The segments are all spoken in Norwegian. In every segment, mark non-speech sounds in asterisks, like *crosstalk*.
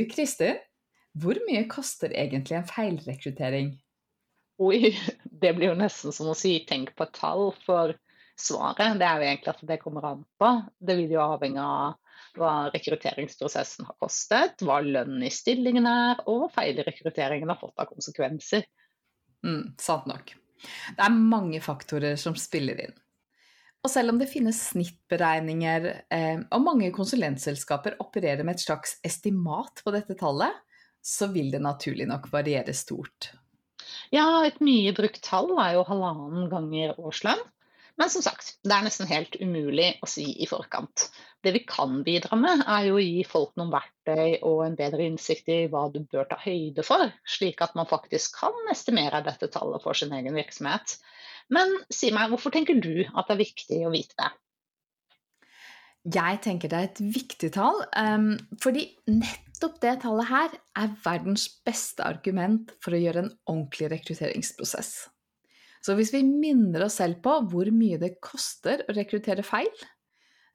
Du Kristin, hvor mye koster egentlig en feilrekruttering? Oi, *laughs* det blir jo nesten som å si tenk på et tall, for svaret det er jo egentlig at det kommer an på. Det vil jo avhenge av hva rekrutteringsprosessen har kostet, hva lønnen i stillingen er, og hva feilrekrutteringen har fått av konsekvenser. Mm, sant nok. Det er mange faktorer som spiller inn. Og selv om det finnes snittberegninger, eh, og mange konsulentselskaper opererer med et slags estimat på dette tallet, så vil det naturlig nok variere stort. Ja, et mye brukt tall er jo halvannen ganger årslønn. Men som sagt, det er nesten helt umulig å si i forkant. Det vi kan bidra med, er jo å gi folk noen verktøy og en bedre innsikt i hva du bør ta høyde for, slik at man faktisk kan estimere dette tallet for sin egen virksomhet. Men si meg, hvorfor tenker du at det er viktig å vite det? Jeg tenker det er et viktig tall, um, fordi nettopp det tallet her er verdens beste argument for å gjøre en ordentlig rekrutteringsprosess. Så hvis vi minner oss selv på hvor mye det koster å rekruttere feil,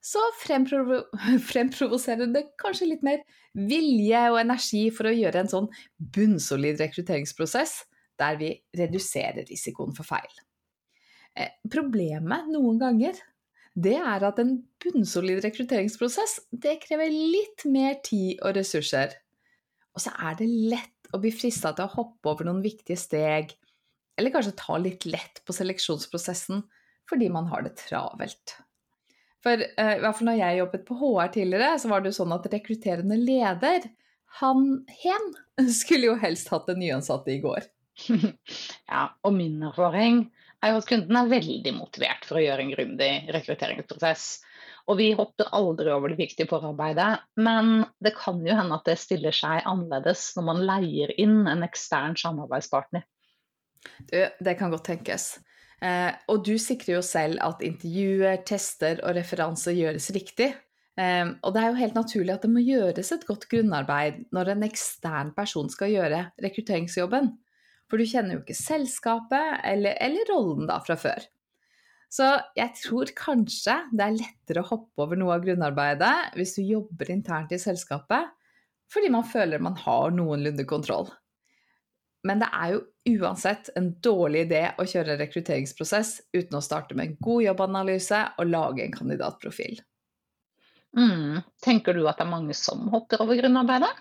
så fremprovo *laughs* fremprovoserer det kanskje litt mer vilje og energi for å gjøre en sånn bunnsolid rekrutteringsprosess der vi reduserer risikoen for feil. Eh, problemet noen ganger, det er at en bunnsolid rekrutteringsprosess, det krever litt mer tid og ressurser. Og så er det lett å bli frista til å hoppe over noen viktige steg, eller kanskje ta litt lett på seleksjonsprosessen fordi man har det travelt. For uh, i hvert fall når jeg jobbet på HR tidligere, så var det jo sånn at rekrutterende leder, han hen, *laughs* skulle jo helst hatt en nyansatte i går. *laughs* ja, og min erfaring er jo at kunden er veldig motivert for å gjøre en grundig rekrutteringsprosess. Og vi hopper aldri over det viktige forarbeidet, men det kan jo hende at det stiller seg annerledes når man leier inn en ekstern samarbeidspartner. Du, det kan godt tenkes. Eh, og du sikrer jo selv at intervjuer, tester og referanser gjøres riktig. Eh, og det er jo helt naturlig at det må gjøres et godt grunnarbeid når en ekstern person skal gjøre rekrutteringsjobben. For du kjenner jo ikke selskapet eller, eller rollen da fra før. Så jeg tror kanskje det er lettere å hoppe over noe av grunnarbeidet hvis du jobber internt i selskapet, fordi man føler man har noenlunde kontroll. Men det er jo uansett en dårlig idé å kjøre en rekrutteringsprosess uten å starte med en god jobbanalyse og lage en kandidatprofil. Mm. Tenker du at det er mange som hopper over grunnarbeidet?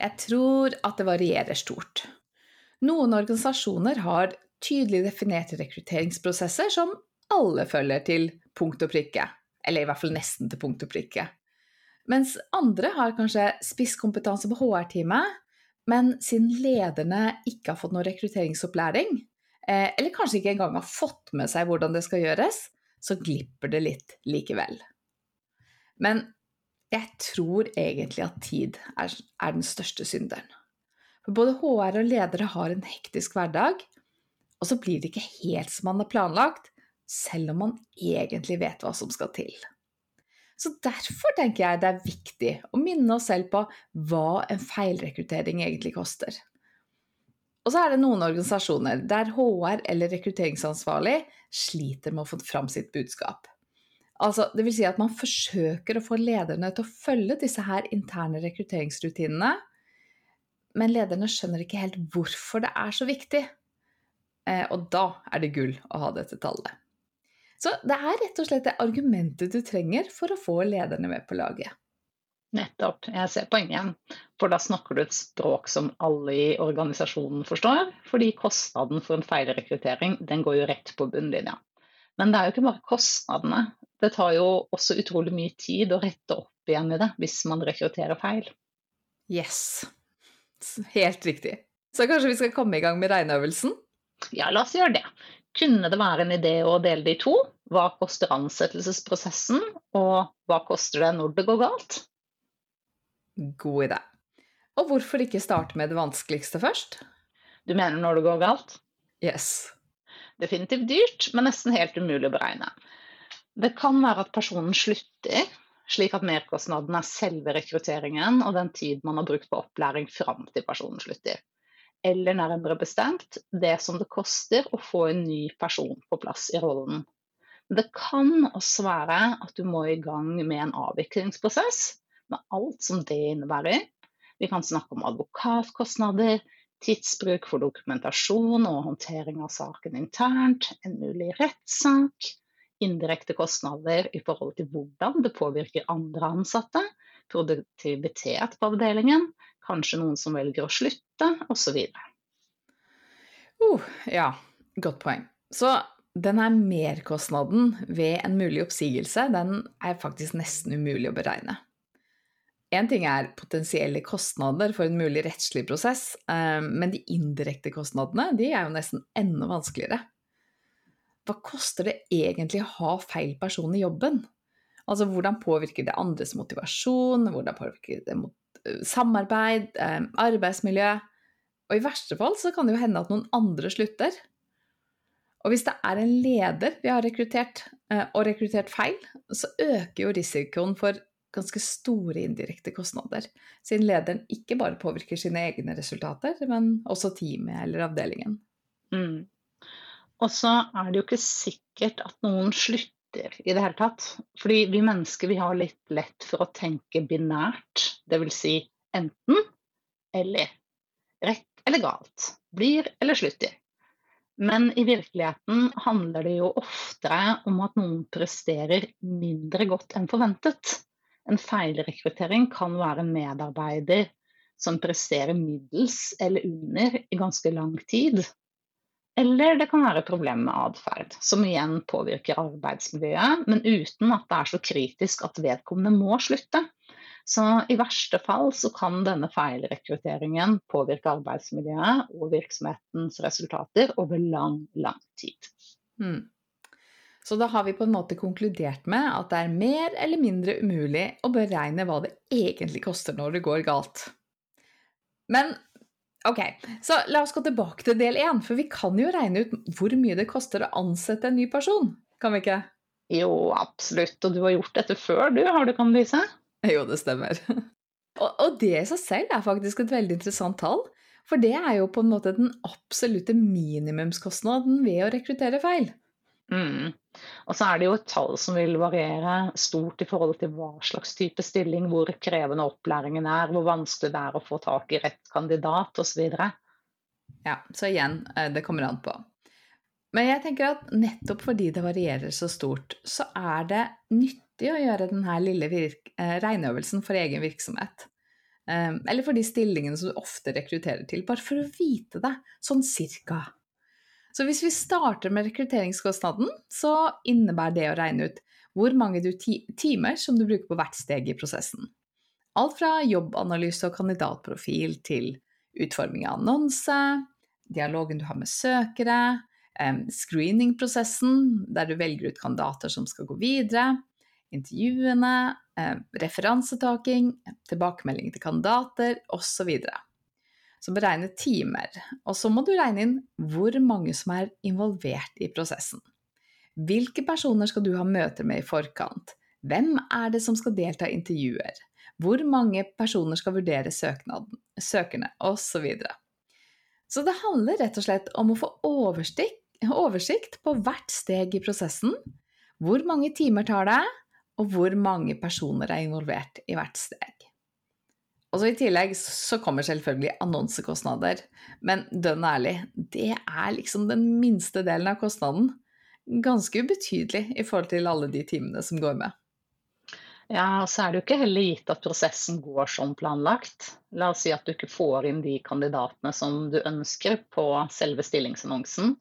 Jeg tror at det varierer stort. Noen organisasjoner har tydelig definerte rekrutteringsprosesser som alle følger til punkt og prikke, eller i hvert fall nesten til punkt og prikke. Mens andre har kanskje spisskompetanse på HR-teamet, men siden lederne ikke har fått noe rekrutteringsopplæring, eh, eller kanskje ikke engang har fått med seg hvordan det skal gjøres, så glipper det litt likevel. Men jeg tror egentlig at tid er, den største synderen. For både HR og ledere har en hektisk hverdag, og så blir det ikke helt som man har planlagt, selv om man egentlig vet hva som skal til. Så derfor tenker jeg det er viktig å minne oss selv på hva en feilrekruttering egentlig koster. Og så er det noen organisasjoner der HR eller rekrutteringsansvarlig sliter med å få fram sitt budskap. Altså, det vil si at man forsøker å få lederne til å følge disse her interne rekrutteringsrutinene, men lederne skjønner ikke helt hvorfor det er så viktig. Eh, og da er det gull å ha dette tallet. Så det er rett og slett det argumentet du trenger for å få lederne med på laget. Nettopp, jeg ser poenget. For da snakker du et språk som alle i organisasjonen forstår. Fordi kostnaden for en feilrekruttering den går jo rett på bunnlinja. Men det er jo ikke bare kostnadene. Det tar jo også utrolig mye tid å rette opp igjen i det hvis man rekrutterer feil. Yes. Helt riktig. Så kanskje vi skal komme i gang med regneøvelsen? Ja, la oss gjøre det. Kunne det være en idé å dele det i to? Hva koster ansettelsesprosessen, og hva koster det når det går galt? God idé. Og hvorfor ikke starte med det vanskeligste først? Du mener når det går galt? Yes. Definitivt dyrt, men nesten helt umulig å beregne. Det kan være at personen slutter, slik at merkostnaden er selve rekrutteringen og den tid man har brukt på opplæring fram til personen slutter. Eller nærmere bestemt det som det koster å få en ny person på plass i rollen. Det kan også være at du må i gang med en avviklingsprosess, med alt som det innebærer. Vi kan snakke om advokatkostnader, tidsbruk for dokumentasjon og håndtering av saken internt, en mulig rettssak, indirekte kostnader i forhold til hvordan det påvirker andre ansatte, produktivitet på avdelingen, kanskje noen som velger å slutte, osv. Uh, ja, godt poeng. Så denne merkostnaden ved en mulig oppsigelse, den er faktisk nesten umulig å beregne. Én ting er potensielle kostnader for en mulig rettslig prosess, eh, men de indirekte kostnadene de er jo nesten enda vanskeligere. Hva koster det egentlig å ha feil person i jobben? Altså hvordan påvirker det andres motivasjon, hvordan påvirker det eh, samarbeid, eh, arbeidsmiljø? Og i verste fall så kan det jo hende at noen andre slutter. Og hvis det er en leder vi har rekruttert, og rekruttert feil, så øker jo risikoen for ganske store indirekte kostnader, siden lederen ikke bare påvirker sine egne resultater, men også teamet eller avdelingen. Mm. Og så er det jo ikke sikkert at noen slutter i det hele tatt. Fordi vi mennesker vi har litt lett for å tenke binært, dvs. Si enten eller. Rett eller galt. Blir eller slutter. Men i virkeligheten handler det jo oftere om at noen presterer mindre godt enn forventet. En feilrekruttering kan være en medarbeider som presterer middels eller under i ganske lang tid. Eller det kan være problemer med atferd, som igjen påvirker arbeidsmiljøet, men uten at det er så kritisk at vedkommende må slutte. Så i verste fall så kan denne feilrekrutteringen påvirke arbeidsmiljøet og virksomhetens resultater over lang, lang tid. Mm. Så da har vi på en måte konkludert med at det er mer eller mindre umulig å beregne hva det egentlig koster når det går galt. Men ok, så la oss gå tilbake til del én, for vi kan jo regne ut hvor mye det koster å ansette en ny person, kan vi ikke? Jo, absolutt, og du har gjort dette før, du, har du, kan vise? Jo, det stemmer. *laughs* Og, og det i seg selv er faktisk et veldig interessant tall. For det er jo på en måte den absolutte minimumskostnaden ved å rekruttere feil. Mm. Og så er det jo et tall som vil variere stort i forhold til hva slags type stilling, hvor krevende opplæringen er, hvor vanskelig det er å få tak i rett kandidat osv. Ja, så igjen, eh, det kommer an på. Men jeg tenker at nettopp fordi det varierer så stort, så er det nyttig å gjøre denne lille eh, regneøvelsen for egen virksomhet. Eh, eller for de stillingene som du ofte rekrutterer til, bare for å vite det sånn cirka. Så hvis vi starter med rekrutteringskostnaden, så innebærer det å regne ut hvor mange timer som du bruker på hvert steg i prosessen. Alt fra jobbanalyse og kandidatprofil til utforming av annonse, dialogen du har med søkere, screeningprosessen der du velger ut kandidater som skal gå videre, intervjuene, referansetaking, tilbakemelding til kandidater osv som beregner timer. Og så må du regne inn hvor mange som er involvert i prosessen. Hvilke personer skal du ha møter med i forkant? Hvem er det som skal delta i intervjuer? Hvor mange personer skal vurdere søknaden, søkerne, osv. Så, så det handler rett og slett om å få oversikt på hvert steg i prosessen. Hvor mange timer tar det, og hvor mange personer er involvert i hvert steg. Og så I tillegg så kommer selvfølgelig annonsekostnader. Men dønn ærlig, det er liksom den minste delen av kostnaden. Ganske ubetydelig i forhold til alle de timene som går med. Ja, og så er det jo ikke heller gitt at prosessen går som planlagt. La oss si at du ikke får inn de kandidatene som du ønsker på selve stillingsannonsen.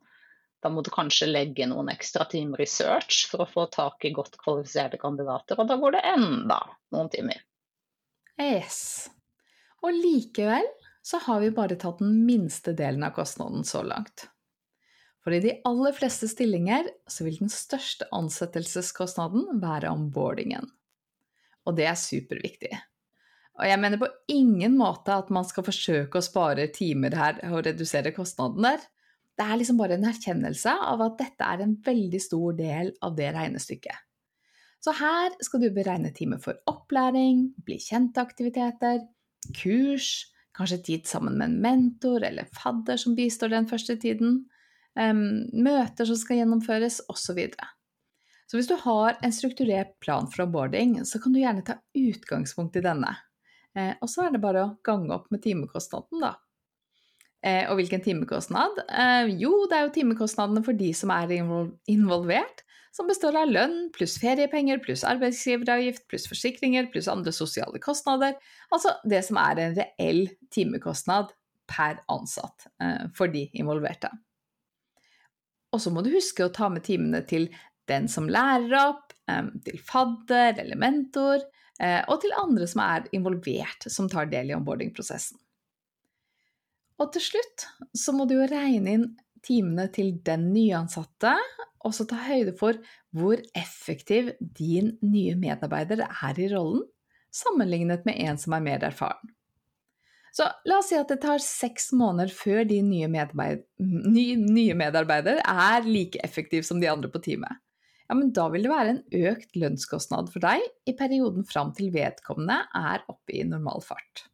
Da må du kanskje legge noen ekstra timer i search for å få tak i godt kvalifiserte kandidater, og da går det enda noen timer. Yes. Og likevel så har vi bare tatt den minste delen av kostnaden så langt. For i de aller fleste stillinger så vil den største ansettelseskostnaden være onboardingen. Og det er superviktig. Og jeg mener på ingen måte at man skal forsøke å spare timer her og redusere kostnaden der. Det er liksom bare en erkjennelse av at dette er en veldig stor del av det regnestykket. Så her skal du beregne timer for opplæring, bli kjent-aktiviteter, kurs, kanskje tid sammen med en mentor eller fadder som bistår den første tiden, møter som skal gjennomføres, osv. Så, så hvis du har en strukturert plan for onboarding, så kan du gjerne ta utgangspunkt i denne. Eh, og så er det bare å gange opp med timekostnaden, da. Eh, og hvilken timekostnad? Eh, jo, det er jo timekostnadene for de som er involvert, som består av lønn pluss feriepenger pluss arbeidsgiveravgift pluss forsikringer pluss andre sosiale kostnader. Altså det som er en reell timekostnad per ansatt for de involverte. Og så må du huske å ta med timene til den som lærer opp, til fadder eller mentor, eh, og til andre som er involvert, som tar del i onboarding-prosessen. Og til slutt så må du jo regne inn timene til den nyansatte, og så ta høyde for hvor effektiv din nye medarbeider er i rollen, sammenlignet med en som er mer erfaren. Så la oss si at det tar seks måneder før din nye, medarbeid nye, nye medarbeider er like effektiv som de andre på teamet. Ja, men da vil det være en økt lønnskostnad for deg i perioden fram til vedkommende er oppe i normal fart.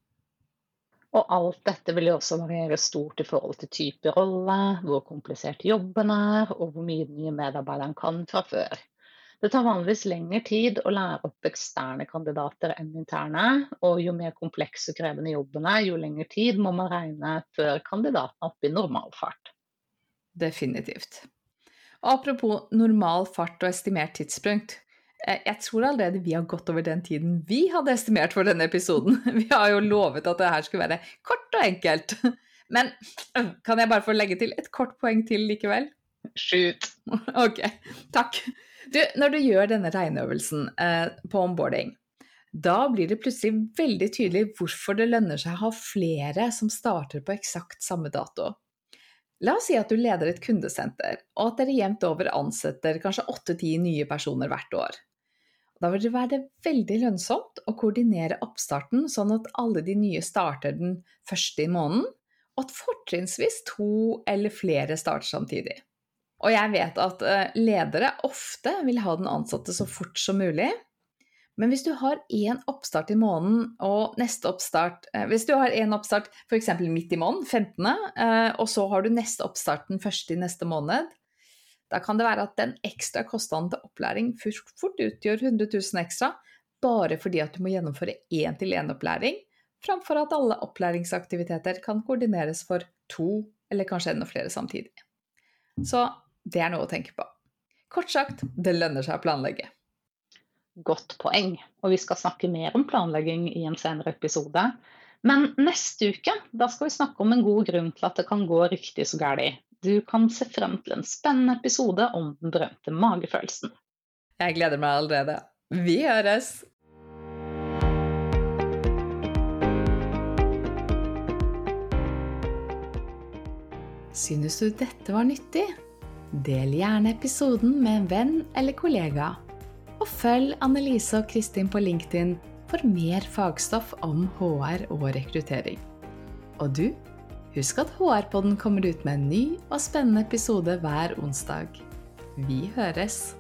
Og alt dette vil jo også variere stort i forhold til type rolle, hvor komplisert jobben er, og hvor mye den nye medarbeideren kan fra før. Det tar vanligvis lengre tid å lære opp eksterne kandidater enn interne, og jo mer komplekse og krevende jobben er, jo lengre tid må man regne før kandidaten er oppe i normalfart. Definitivt. Apropos normal fart og estimert tidspunkt. Eh, jeg tror allerede vi har gått over den tiden vi hadde estimert for denne episoden. *laughs* Vi har jo lovet at det her skulle være kort og enkelt. *laughs* Men øh, kan jeg bare få legge til et kort poeng til likevel? Shoot. *laughs* Ok, takk. Du, når du gjør denne regneøvelsen eh, på onboarding, da blir det plutselig veldig tydelig hvorfor det lønner seg å ha flere som starter på eksakt samme dato. La oss si at du leder et kundesenter, og at dere jevnt over ansetter kanskje åtte-ti nye personer hvert år. Da vil det være veldig lønnsomt å koordinere oppstarten sånn at alle de nye starter den første i måneden, og at fortrinnsvis to eller flere starter samtidig. Og jeg vet at eh, ledere ofte vil ha den ansatte så fort som mulig. Men hvis du har én oppstart i måneden og neste oppstart eh, Hvis du har én oppstart f.eks. midt i måneden, 15., eh, og så har du neste oppstart den første i neste måned, da kan det være at den ekstra kostnaden til opplæring fort utgjør 100 000 ekstra, bare fordi at du må gjennomføre én-til-én-opplæring, framfor at alle opplæringsaktiviteter kan koordineres for to eller kanskje enda flere samtidig. Så det er noe å tenke på. Kort sagt, det lønner seg å planlegge. Godt poeng, og vi skal snakke mer om planlegging i en senere episode. Men neste uke da skal vi snakke om en god grunn til at det kan gå riktig så galt. Du kan se frem til en spennende episode om den berømte magefølelsen. Jeg gleder meg allerede. Vi høres! Synes du dette var nyttig? Del gjerne episoden med en venn eller kollega. Og følg Annelise og Kristin på LinkedIn for mer fagstoff om HR og rekruttering. Og du, husk at HR-podden kommer ut med en ny og spennende episode hver onsdag. Vi høres!